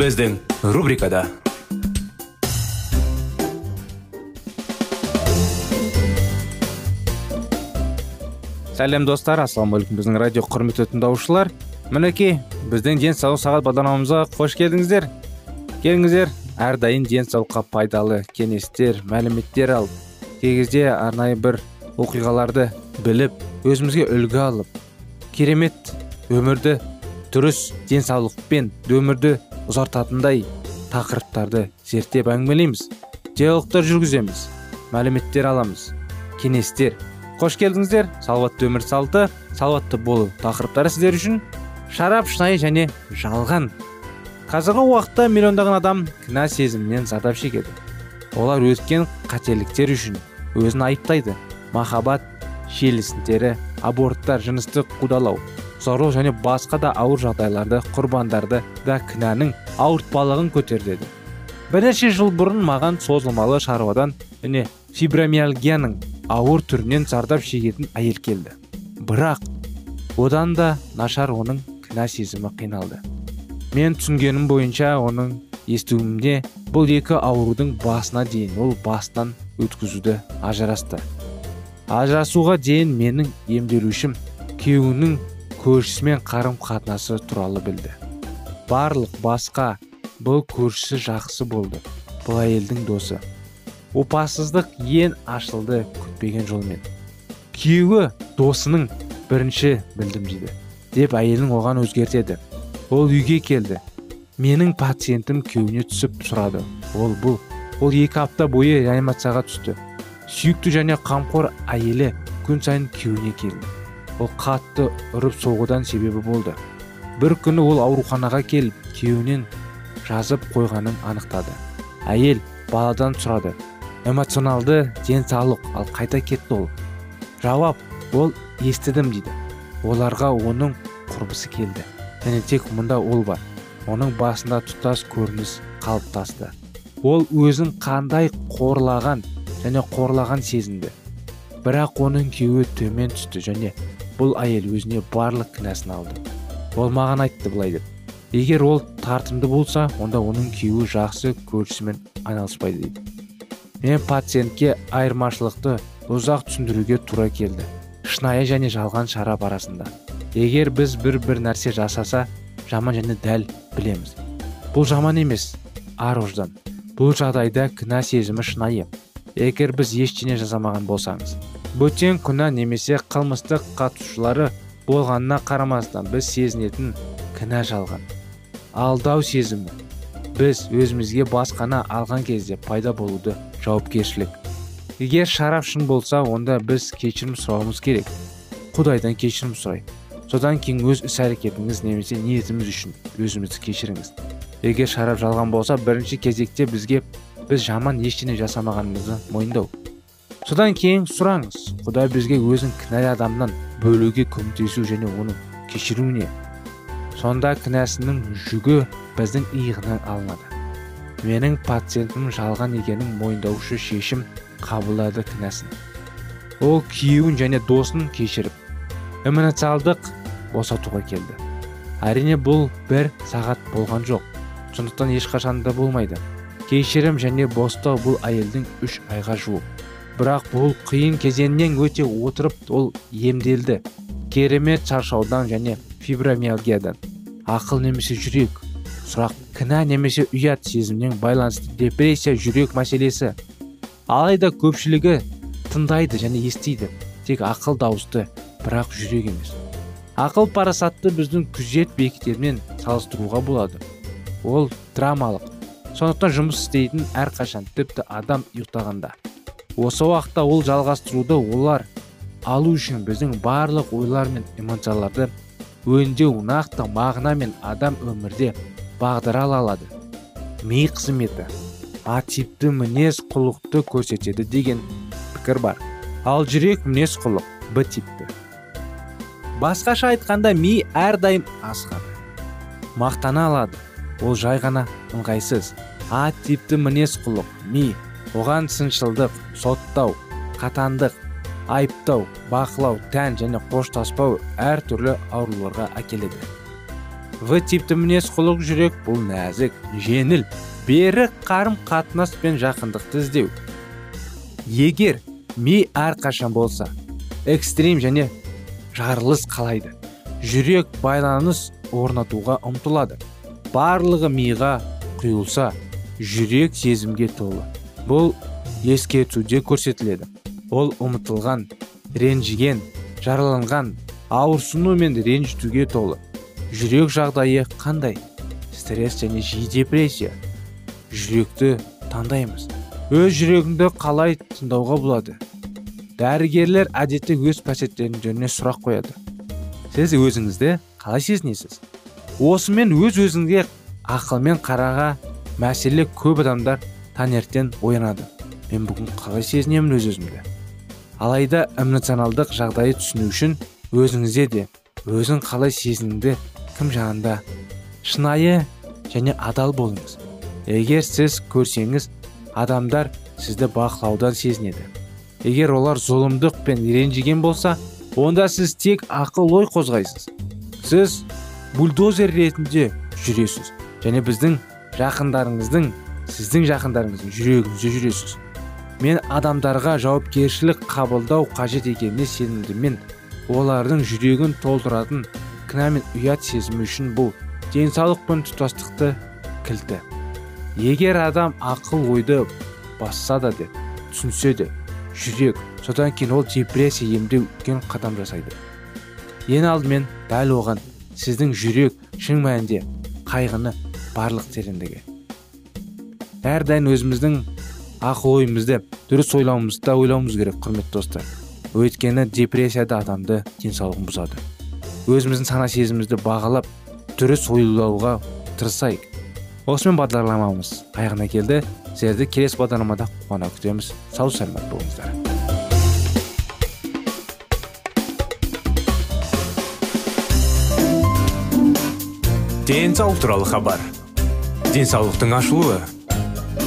Біздің рубрикада сәлем достар ассалаумағалейкум біздің радио құрметті тыңдаушылар мінекей біздің денсаулық сағат бағдарламамызға қош келдіңіздер келіңіздер әрдайым денсаулыққа пайдалы кеңестер мәліметтер алып кей арнайы бір оқиғаларды біліп өзімізге үлгі алып керемет өмірді дұрыс денсаулықпен өмірді ұзартатындай тақырыптарды зерттеп әңгімелейміз. Диалогтар жүргіземіз мәліметтер аламыз кеңестер. Қош келдіңіздер. Салауатты өмір салты салауатты болу тақырыптары сіздер үшін шарап шынайы және жалған. Қазіргі уақытта миллиондаған адам кінә сезімінен зардап шегеді. Олар өткен қателіктер үшін өзін айыптайды. Махаббат желісіндері аборттар жыныстық қудалау. Зорлық және басқа да ауыр жағдайларды құрбандарды да кінәнің ауыртпалығын көтереді бірнеше жыл бұрын маған созылмалы шаруадан және фибромиалгияның ауыр түрінен зардап шегетін әйел келді. Бірақ одан да нашар оның кінә сезімі қиналды. Мен түсінгенім бойынша оның естуімде бұл екі аурудың басына дейін ол бастан өткізуді ажырасты. Ажырасуға дейін менің емделушім күйеуінің көршісімен қарым қатынасы туралы білді. Барлық басқа бұл көршісі жақсы болды бұл әйелдің досы. Опасыздық ең ашылды күтпеген жолмен. Күйеуі досының бірінші білдім дейді деп әйелін оған өзгертеді. Ол үйге келді. Менің пациентім күйеуіне түсіп сұрады. Ол бұл. Ол екі апта бойы реанимацияға түсті. Сүйікті және қамқор әйелі күн сайын күйеуіне келді. Ол қатты ұрып соғудан себебі болды. бір күні ол ауруханаға келіп күйеуінен жазып қойғанын анықтады. Әйел баладан сұрады. Эмоционалды денсаулық ал қайта кетті ол? Жауап ол естідім дейді. Оларға оның құрбысы келді. Және тек мұнда ол бар. Оның басында тұтас көрініс қалыптасты. Ол өзін қандай қорлаған және қорлаған сезінді. Бірақ оның күйеуі төмен түсті және бұл әйел өзіне барлық кінәсін алды. Ол маған айтты былай деп. Егер ол тартымды болса онда оның күйеуі жақсы көршісімен айналыспайды дейді. Мен пациентке айырмашылықты ұзақ түсіндіруге тура келді. Шынайы және жалған шарап арасында. Егер біз бір бір нәрсе жасаса жаман және дәл білеміз. Бұл жаман емес ар ождан бұл жағдайда кінә сезімі шынайы. Егер біз ештеңе жасамаған болсаңыз. Бөтен күнә немесе қылмыстық қатысушылары болғанына қарамастан біз сезінетін кінә жалған. Алдау сезімі біз өзімізге басқаны алған кезде пайда болуды жауапкершілік. Егер шарап шын болса онда біз кешірім сұрауымыз керек. Құдайдан кешірім сұрай содан кейін өз іс әрекетіңіз немесе ниетіміз үшін өзімізді кешіріңіз. Егер шарап жалған болса бірінші кезекте бізге біз жаман ештеңе жасамағанымызды мойындау. Содан кейін сұраңыз. Құдай бізге өзін кінәлі адамнан бөлуге көмектесу және оны кешіруіне. Сонда кінәсінің жүгі біздің иығынан алынады. Менің пациентім жалған екенін мойындаушы шешім қабылдады кінәсін. Ол күйеуін және досын кешіріп эмоционалдық босатуға келді. Әрине бұл бір сағат болған жоқ. Сондықтан ешқашан да болмайды. Кешірім және бостау бұл әйелдің үш айға жуық. Бірақ бұл қиын кезеңнен өте отырып ол емделді. Керемет шаршаудан және фибромиалгиядан. Ақыл немесе жүрек. Сұрақ кінә немесе ұят сезімнен байланысты депрессия жүрек мәселесі. Алайда көпшілігі тыңдайды және естиді. Тек ақыл дауысты бірақ жүрек емес. Ақыл парасатты біздің күзет бекеттермен салыстыруға болады. Ол драмалық. Сондықтан жұмыс істейтін әрқашан тіпті адам ұйықтағанда. Осы уақытта ол жалғастыруды олар алу үшін біздің барлық ойлар мен эмоцияларды өңдеу нақты мағына мен адам өмірде бағдара ала алады. Ми қызметі типті мінез құлықты көрсетеді деген пікір бар. Ал жүрек мінез құлық б типті басқаша айтқанда ми әрдайым асығады мақтана алады. Ол жай ғана ыңғайсыз. А типті мінез құлық ми оған сыншылдық соттау қатандық айыптау бақылау тән және қоштаспау әртүрлі ауруларға әкеледі. В типті мінез құлық жүрек бұл нәзік жеңіл берік қарым қатынас пен жақындықты іздеу. Егер ми әрқашан болса экстрим және жарылыс қалайды. Жүрек байланыс орнатуға ұмтылады. Барлығы миға құйылса жүрек сезімге толы. Бұл ескертуде көрсетіледі. Ол ұмытылған ренжіген жараланған ауырсыну мен ренжітуге толы. Жүрек жағдайы қандай? Стресс және жиі депрессия. Жүректі таңдаймыз. Өз жүрегіңді қалай тыңдауға болады? Дәрігерлер әдетте өз пациенттеріне сұрақ қояды. Сіз өзіңізді қалай сезінесіз? Осымен өз өзіңге ақылмен қараға мәселе көп адамдар таңертең оянады. Мен бүгін қалай сезінемін өз өзімді? Алайда эмоционалдық жағдайы түсіну үшін өзіңізде де өзің қалай сезініңді кім жанында? Шынайы және адал болыңыз. Егер сіз көрсеңіз адамдар сізді бақылаудан сезінеді. Егер олар зұлымдық пен ренжіген болса онда сіз тек ақыл ой қозғайсыз. Сіз бульдозер ретінде жүресіз және біздің жақындарыңыздың сіздің жақындарыңыздың жүрегіңізде жүресіз. Мен адамдарға жауапкершілік қабылдау қажет екеніне сенімдімін олардың жүрегін толтыратын кінә мен ұят сезімі үшін бұл денсаулық пен тұтастықты кілті. Егер адам ақыл ойды басса да деп түсінсе де жүрек содан кейін ол депрессия емдеу үлкен қадам жасайды. Ең алдымен дәл оған сіздің жүрек шын мәнінде қайғыны барлық тереңдігі. Әрдайым өзіміздің ақыл ойымызды дұрыс ойлауымызды ойлауымыз керек құрметті достар. Өйткені депрессияда адамды денсаулығын бұзады. Өзіміздің сана сезімімізді бағалап дұрыс ойлауға тырысайық. Осымен бағдарламамыз аяғына келді. Сіздерді келесі бағдарламада қуана күтеміз. Сау саламат болыңыздар. Денсаулық туралы хабар. Денсаулықтың ашылуы.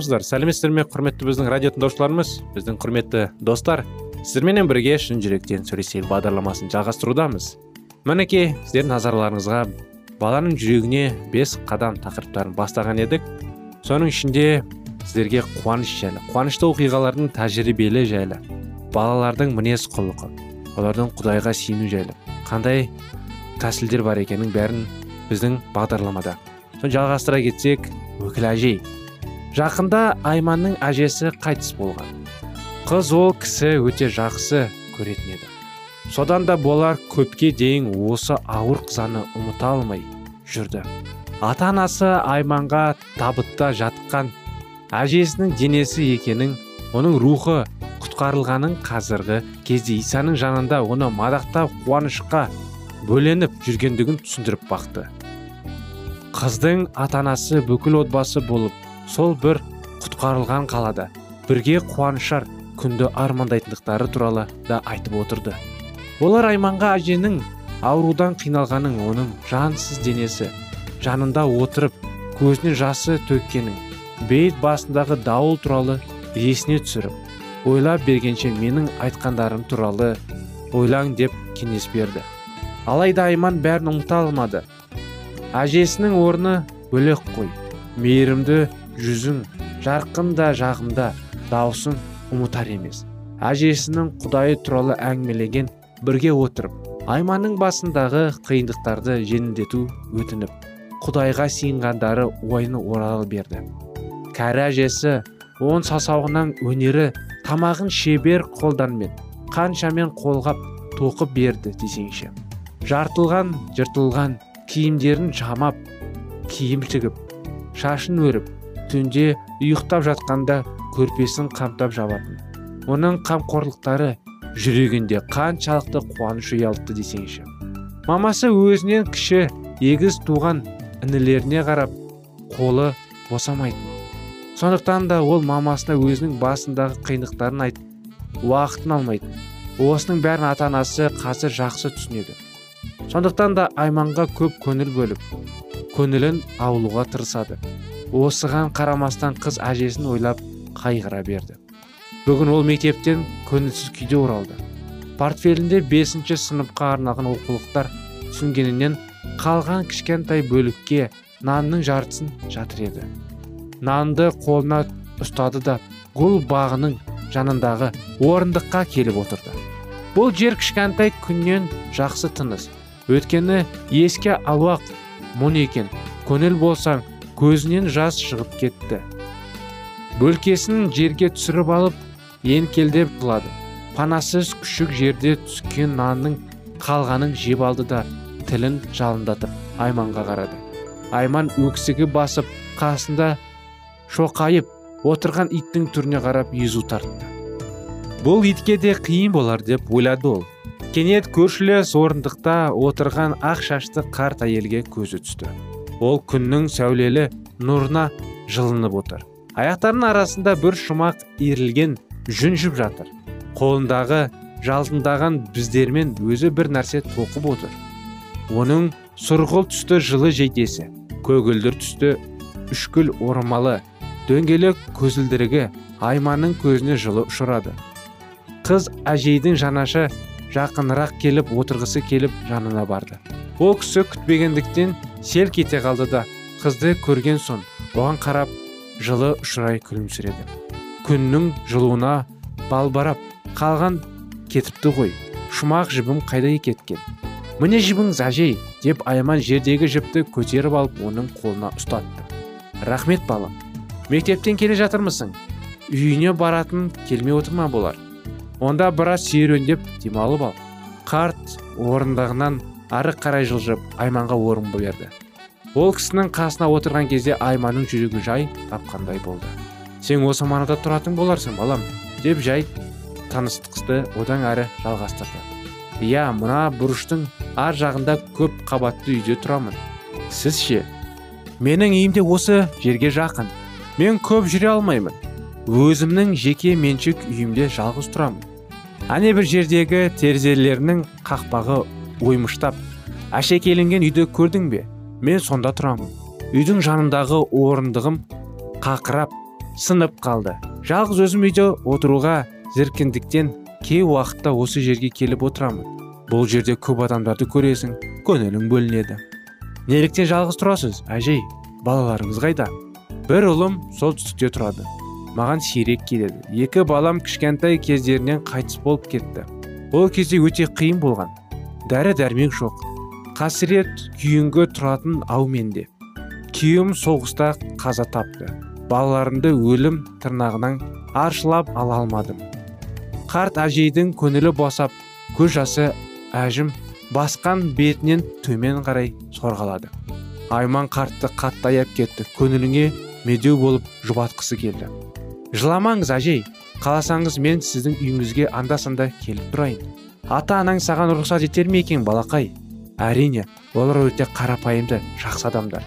Армысыздар сәлеметсіздер ме құрметті біздің радио тыңдаушыларымыз? Біздің құрметті достар сіздерменен бірге шын жүректен сөйлесейік бағдарламасын жалғастырудамыз. Мінекей сіздердің назарларыңызға баланың жүрегіне бес қадам тақырыптарын бастаған едік. Соның ішінде сіздерге қуаныш жайлы қуанышты оқиғалардың тәжірибелі жайлы балалардың мінез құлқы олардың құдайға сену жайлы қандай тәсілдер бар екенін бәрін біздің бағдарламада. Соны жалғастыра кетсек өкіл әжей жақында айманның әжесі қайтыс болған. Қыз ол кісі өте жақсы көретін еді. Содан да болар көпке дейін осы ауыр қызаны ұмыта алмай жүрді. Ата анасы айманға табытта жатқан әжесінің денесі екенін оның рухы құтқарылғанын қазіргі кезде исаның жанында оны мадақтап қуанышқа бөленіп жүргендігін түсіндіріп бақты. Қыздың ата анасы бүкіл отбасы болып сол бір құтқарылған қалада бірге қуанышар күнді армандайтындықтары туралы да айтып отырды. Олар айманға әженің аурудан қиналғанын оның жансыз денесі жанында отырып көзінен жасы төккенін бейіт басындағы дауыл туралы есіне түсіріп ойлап бергенше менің айтқандарым туралы ойлаң деп кеңес берді. Алайда айман бәрін ұмыта алмады. Әжесінің орны бөлек қой. Мейірімді жүзің жарқын да жағымда даусың ұмытар емес. Әжесінің құдайы туралы әңгімелеген бірге отырып айманның басындағы қиындықтарды жеңілдету өтініп құдайға сиынғандары ойыны орала берді. Кәрі әжесі он саусағынан өнері тамағын шебер қолданмен қаншамен қолғап тоқып берді десеңші. Жартылған жыртылған киімдерін жамап киім тігіп шашын өріп түнде ұйықтап жатқанда көрпесін қамтап жабатын. Оның қамқорлықтары жүрегінде қаншалықты қуаныш ұялтты десеңші. Мамасы өзінен кіші егіз туған інілеріне қарап қолы босамайтын. Сондықтан да ол мамасына өзінің басындағы қиындықтарын айтып уақытын алмайтын. Осының бәрін ата анасы қазір жақсы түсінеді. Сондықтан да айманға көп көңіл бөліп көңілін аулуға тырысады. Осыған қарамастан қыз әжесін ойлап қайғыра берді. Бүгін ол мектептен көңілсіз күйде оралды. Портфелінде бесінші сыныпқа арналған оқулықтар сүнгенінен қалған кішкентай бөлікке нанның жартысын жатыр еді. Нанды қолына ұстады да гүл бағының жанындағы орындыққа келіп отырды. Бұл жер кішкентай күннен жақсы тыныс. Өткені еске алуақ мұң екен. Көңіл болсаң көзінен жас шығып кетті. Бөлкесін жерге түсіріп алып енкелдеп жылады панасыз күшік жерде түскен нанның қалғанын жеп алды да тілін жалындатып айманға қарады. Айман өксігі басып қасында шоқайып отырған иттің түріне қарап езу тартты. Бұл итке де қиын болар деп ойлады ол. Кенет көршілес орындықта отырған ақ шашты қарт әйелге көзі түсті. Ол күннің сәулелі нұрына жылынып отыр. Аяқтарының арасында бір шумақ иірілген жүн жіп жатыр. Қолындағы жалтындаған біздермен өзі бір нәрсе тоқып отыр. Оның сұрғыл түсті жылы жейдесі көгілдір түсті үшкіл орамалы дөңгелек көзілдірігі айманның көзіне жылы ұшырады. Қыз әжейдің жанаша жақынырақ келіп отырғысы келіп жанына барды. Ол кісі күтпегендіктен селк ете қалды да қызды көрген соң оған қарап жылы ұшырай күлімсіреді. Күннің жылуына балбарап қалған кетіпті ғой шумақ жібім қайда кеткен міне жібіңіз әжей деп айман жердегі жіпті көтеріп алып оның қолына ұстатты. Рахмет балам. Мектептен келе жатырмысың? Үйіне баратын келмей отыр ма болар? Онда біраз серуендеп демалып ал қарт орындығынан ары қарай жылжып айманға орын берді ол кісінің қасына отырған кезде айманның жүрегі жай тапқандай болды. Сен осы маңда тұратын боларсың балам деп жай таныстықты одан әрі жалғастырды. Иә мына бұрыштың ар жағында көп қабатты үйде тұрамын. Сіз ше? Менің үйім де осы жерге жақын. Мен көп жүре алмаймын. Өзімнің жеке меншік үйімде жалғыз тұрамын әне бір жердегі терезелерінің қақпағы оймыштап әшекейленген үйді көрдің бе? Мен сонда тұрамын үйдің жанындағы орындығым қақырап сынып қалды. Жалғыз өзім үйде отыруға зеркіндіктен кей уақытта осы жерге келіп отырамын. Бұл жерде көп адамдарды көресің көңілің бөлінеді. Неліктен жалғыз тұрасыз әжей? Балаларыңыз қайда? Бір ұлым солтүстікте тұрады. Маған сирек келеді. Екі балам кішкентай кездерінен қайтыс болып кетті. Ол кезде өте қиын болған. Дәрі дәрмек жоқ. Қасірет күйінгі тұратын ау менде. Күйеуім соғыста қаза тапты. Балаларымды өлім тырнағынан аршылап ала алмадым. Қарт әжейдің көңілі босап көз жасы әжім басқан бетінен төмен қарай сорғалады. Айман қартты қатты аяп кетті. Көңіліңе медеу болып жұбатқысы келді. Жыламаңыз әжей қаласаңыз мен сіздің үйіңізге анда санда келіп тұрайын. Ата анаң саған рұқсат етер ме екен балақай? Әрине олар өте қарапайымды жақсы адамдар.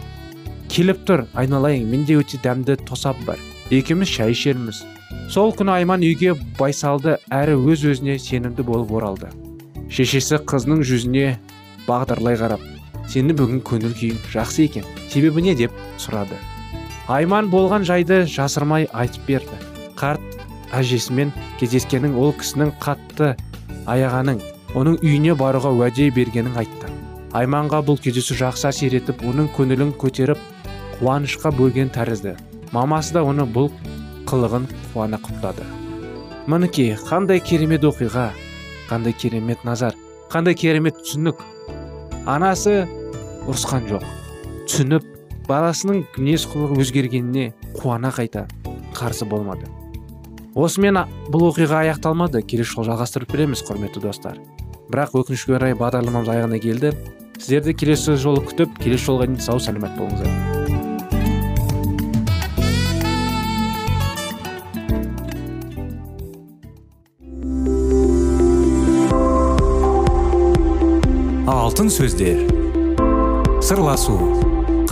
Келіп тұр айналайын менде өте дәмді тосап бар. Екеуміз шай ішерміз. Сол күні айман үйге байсалды әрі өз өзіне сенімді болып оралды. Шешесі қызының жүзіне бағдарлай қарап сені бүгін көңіл күйің жақсы екен себебі не? деп сұрады. Айман болған жайды жасырмай айтып берді. Қарт әжесімен кездескенін ол кісінің қатты аяғаның оның үйіне баруға уәде бергенін айтты. Айманға бұл кездесу жақсы әсер етіп оның көңілін көтеріп қуанышқа бөлген тәрізді. Мамасы да оны бұл қылығын қуана құптады. Мінекей қандай керемет оқиға қандай керемет назар қандай керемет түсінік. Анасы ұрысқан жоқ. Түсініп баласының мінез құлығы өзгергеніне қуана қайта қарсы болмады. Осымен бұл оқиға аяқталмады. Келесі жолы жалғастырып береміз құрметті достар. Бірақ өкінішке орай бағдарламамыз аяғына келді. Сіздерді келесі жолы күтіп келесі жолға дейін сау сәлемет болыңыздар. Алтын сөздер. Сырласу.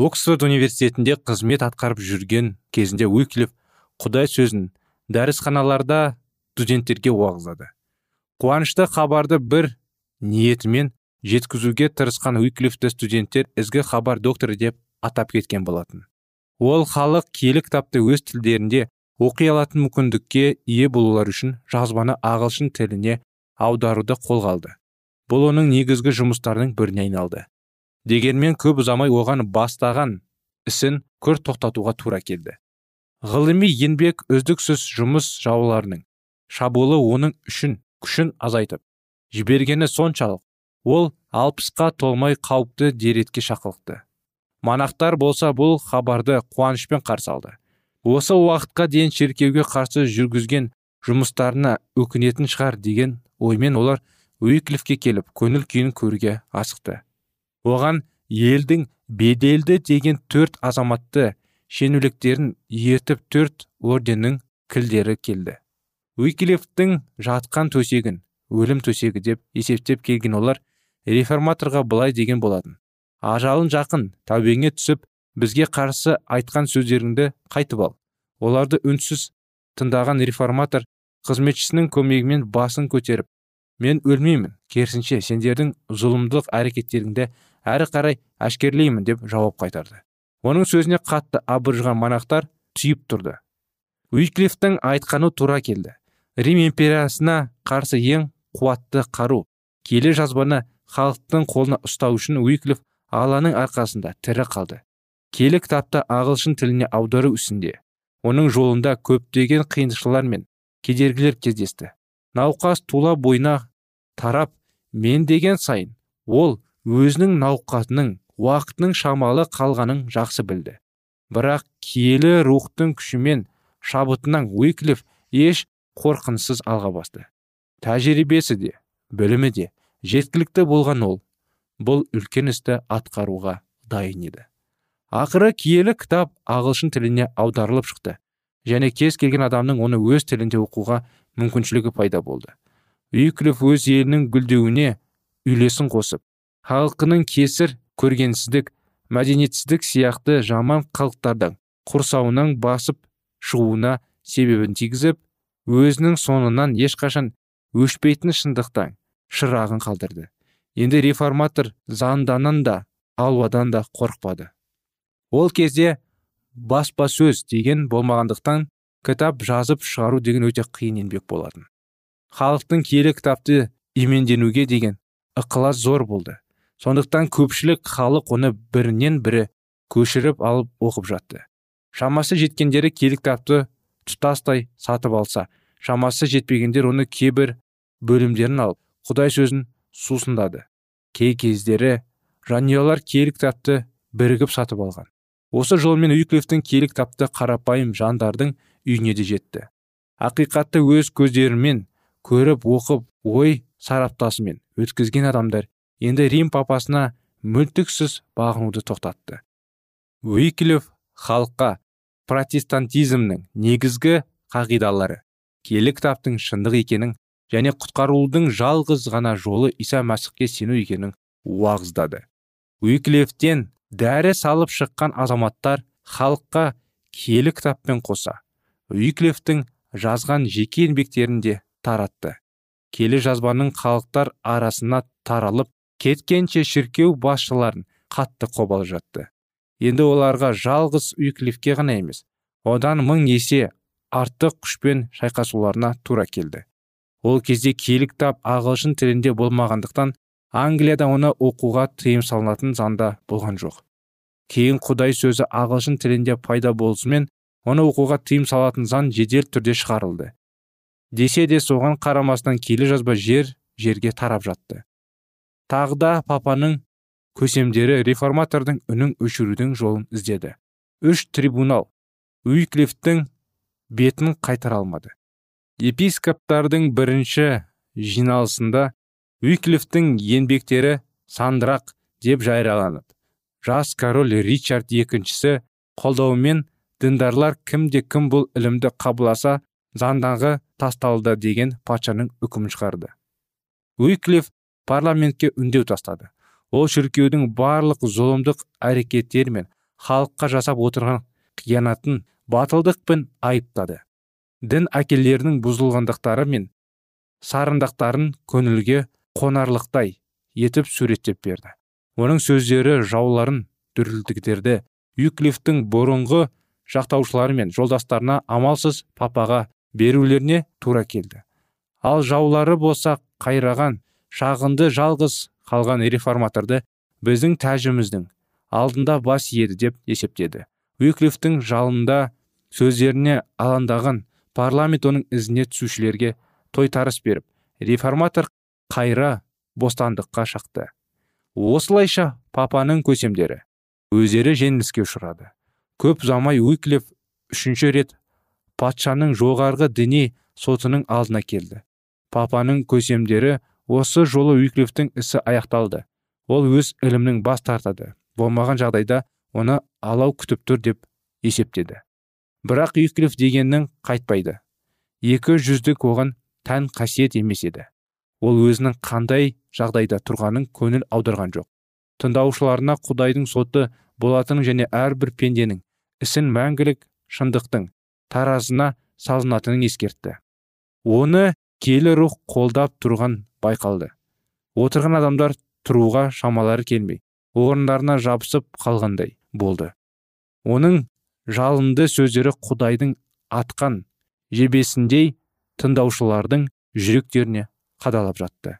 Оксфорд университетінде қызмет атқарып жүрген кезінде уиклиф құдай сөзін дәрісханаларда студенттерге уағыздады. Қуанышты хабарды бір ниетімен жеткізуге тырысқан уиклифті студенттер ізгі хабар докторы деп атап кеткен болатын. Ол халық киелі кітапты өз тілдерінде оқи алатын мүмкіндікке ие болулар үшін жазбаны ағылшын тіліне аударуды қолға алды. Бұл оның негізгі жұмыстарының біріне айналды. Дегенмен көп ұзамай оған бастаған ісін күрт тоқтатуға тура келді. Ғылыми еңбек үздіксіз жұмыс жауларының шабуылы оның үшін күшін азайтып жібергені соншалық. Ол алпысқа толмай қауіпті деретке шақылықты манақтар болса бұл хабарды қуанышпен қарсы алды. Осы уақытқа дейін шеркеуге қарсы жүргізген жұмыстарына өкінетін шығар деген оймен олар уиклифке келіп көңіл күйін көруге асықты. Оған елдің беделді деген төрт азаматты шенеуліктерін ертіп төрт орденнің кілдері келді. Уиклифтің жатқан төсегін өлім төсегі деп есептеп келген олар реформаторға былай деген болатын. Ажалын жақын тәубеңе түсіп бізге қарсы айтқан сөздеріңді қайтып ал. Оларды үнсіз тыңдаған реформатор қызметшісінің көмегімен басын көтеріп мен өлмеймін керісінше сендердің зұлымдық әрекеттеріңді әрі қарай әшкерлеймін деп жауап қайтарды. Оның сөзіне қатты абыржыған монахтар түйіп тұрды. Уиклифтің айтқаны тура келді. Рим империясына қарсы ең қуатты қару келе жазбаны халықтың қолына ұстау үшін уиклиф алланың арқасында тірі қалды. Келі кітапты ағылшын тіліне аудару үстінде оның жолында көптеген қиыншылар мен кедергілер кездесті. Науқас тула бойына тарап мен деген сайын ол өзінің науқатының уақытының шамалы қалғанын жақсы білді. Бірақ киелі рухтың күшімен шабытынан уиклиф еш қорқынсыз алға басты. Тәжірибесі де білімі де жеткілікті болған ол. Бұл үлкен істі атқаруға дайын еді. Ақыры киелі кітап ағылшын тіліне аударылып шықты. Және кез келген адамның оны өз тілінде оқуға мүмкіншілігі пайда болды. Үйкіліп өз елінің гүлдеуіне үйлесін қосып халқының кесір көргенсіздік мәдениетсіздік сияқты жаман қалықтардың құрсауынан басып шығуына себебін тигізіп өзінің соңынан ешқашан өшпейтін шындықтан шырағын қалдырды. Енді реформатор занданан да алуадан да қорықпады. Ол кезде баспасөз деген болмағандықтан кітап жазып шығару деген өте қиын еңбек болатын. Халықтың киелі кітапты именденуге деген ықылас зор болды. Сондықтан көпшілік халық оны бірінен бірі көшіріп алып оқып жатты. Шамасы жеткендері киелі кітапты тұтастай сатып алса шамасы жетпегендер оны кейбір бөлімдерін алып құдай сөзін сусындады. Кей кездері жанұялар киелі кітапты бірігіп сатып алған. Осы жолмен үйклифтің киелі кітапты қарапайым жандардың үйіне де жетті. Ақиқатты өз көздерімен көріп оқып ой сараптасымен өткізген адамдар енді рим папасына мүлтіксіз бағынуды тоқтатты. Уиклиф халыққа протестантизмнің негізгі қағидалары киелі кітаптың шындық екенін және құтқарудың жалғыз ғана жолы иса мәсіхке сену екенін уағыздады. Уиклифтен дәрі салып шыққан азаматтар халыққа киелі кітаппен қоса уиклифтің жазған жеке еңбектерін де таратты. Келі жазбаның халықтар арасына таралып кеткенше шіркеу басшыларын қатты қобал жатты енді оларға жалғыз уиклифке ғана емес одан мың есе артық күшпен шайқасуларына тура келді. Ол кезде киелі кітап ағылшын тілінде болмағандықтан англияда оны оқуға тыйым салынатын заңда болған жоқ. Кейін құдай сөзі ағылшын тілінде пайда болысымен оны оқуға тыйым салатын заң жедел түрде шығарылды. Десе де соған қарамастан киелі жазба жер жерге тарап жатты. Тағы да папаның көсемдері реформатордың үнін өшірудің жолын іздеді. Үш трибунал уиклифтің бетін қайтара алмады. Епископтардың бірінші жиналысында уиклифтің еңбектері сандырақ деп жарияланып жас король ричард екіншісі қолдауымен діндарлар кімде кім бұл ілімді қабыласа заңдағы тасталды деген патшаның үкімін шығарды. Уиклиф парламентке үндеу тастады. Ол шіркеудің барлық зұлымдық әрекеттері мен халыққа жасап отырған қиянатын батылдықпен айыптады. Дін әкелерінің бұзылғандықтары мен сарындақтарын көңілге қонарлықтай етіп суреттеп берді. Оның сөздері жауларын дүрілдіктерді юклифтің бұрынғы жақтаушылары мен жолдастарына амалсыз папаға берулеріне тура келді. Ал жаулары болса қайраған шағынды жалғыз қалған реформаторды біздің тәжіміздің алдында бас еді деп есептеді. Уиклифтің жалында сөздеріне алаңдаған парламент оның ізіне түсушілерге тойтарыс беріп реформатор қайра бостандыққа шақты осылайша папаның көсемдері өздері жеңіліске ұшырады. Көп ұзамай уиклиф үшінші рет патшаның жоғарғы діни сотының алдына келді. Папаның көсемдері осы жолы уиклифтің ісі аяқталды. Ол өз ілімнің бас тартады. Болмаған жағдайда оны алау күтіп тұр деп есептеді. Бірақ уиклиф дегеннің қайтпайды. Екі жүздік оған тән қасиет емес еді. Ол өзінің қандай жағдайда тұрғанын көңіл аударған жоқ. Тыңдаушыларына құдайдың соты болатынын және әрбір пенденің ісін мәңгілік шындықтың таразына салынатынын ескертті. Оны келі рух қолдап тұрған байқалды. Отырған адамдар тұруға шамалары келмей орындарына жабысып қалғандай болды. Оның жалынды сөздері құдайдың атқан жебесіндей тыңдаушылардың жүректеріне қадалып жатты.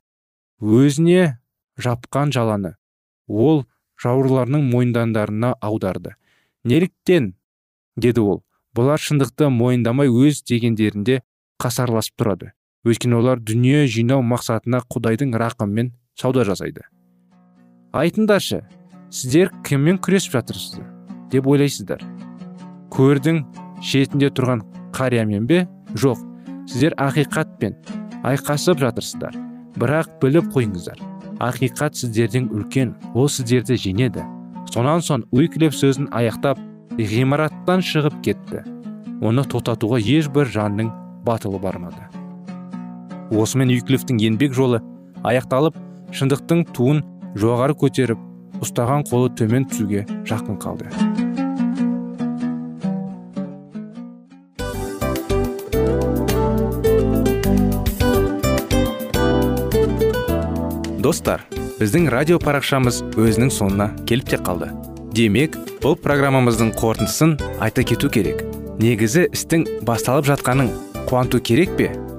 Өзіне жапқан жаланы ол жауырларының мойындандарына аударды. Неліктен? деді ол. Бұлар шындықты мойындамай өз дегендерінде қасарласып тұрады. Өйткені олар дүние жинау мақсатына құдайдың рақымымен сауда жасайды. Айтыңдаршы сіздер кіммен күресіп жатырсыздар деп ойлайсыздар. Көрдің шетінде тұрған қариямен бе? Жоқ сіздер ақиқатпен айқасып жатырсыздар. Бірақ біліп қойыңыздар ақиқат сіздерден үлкен ол сіздерді жеңеді. Сонан соң уиклев сөзін аяқтап ғимараттан шығып кетті. Оны тоқтатуға ешбір жанның батылы бармады. Осымен уиклифтің еңбек жолы аяқталып шындықтың туын жоғары көтеріп ұстаған қолы төмен түсуге жақын қалды. Достар біздің радио парақшамыз өзінің соңына келіп те қалды. Демек бұл программамыздың қорытындысын айта кету керек. Негізі істің басталып жатқаның қуанту керек пе?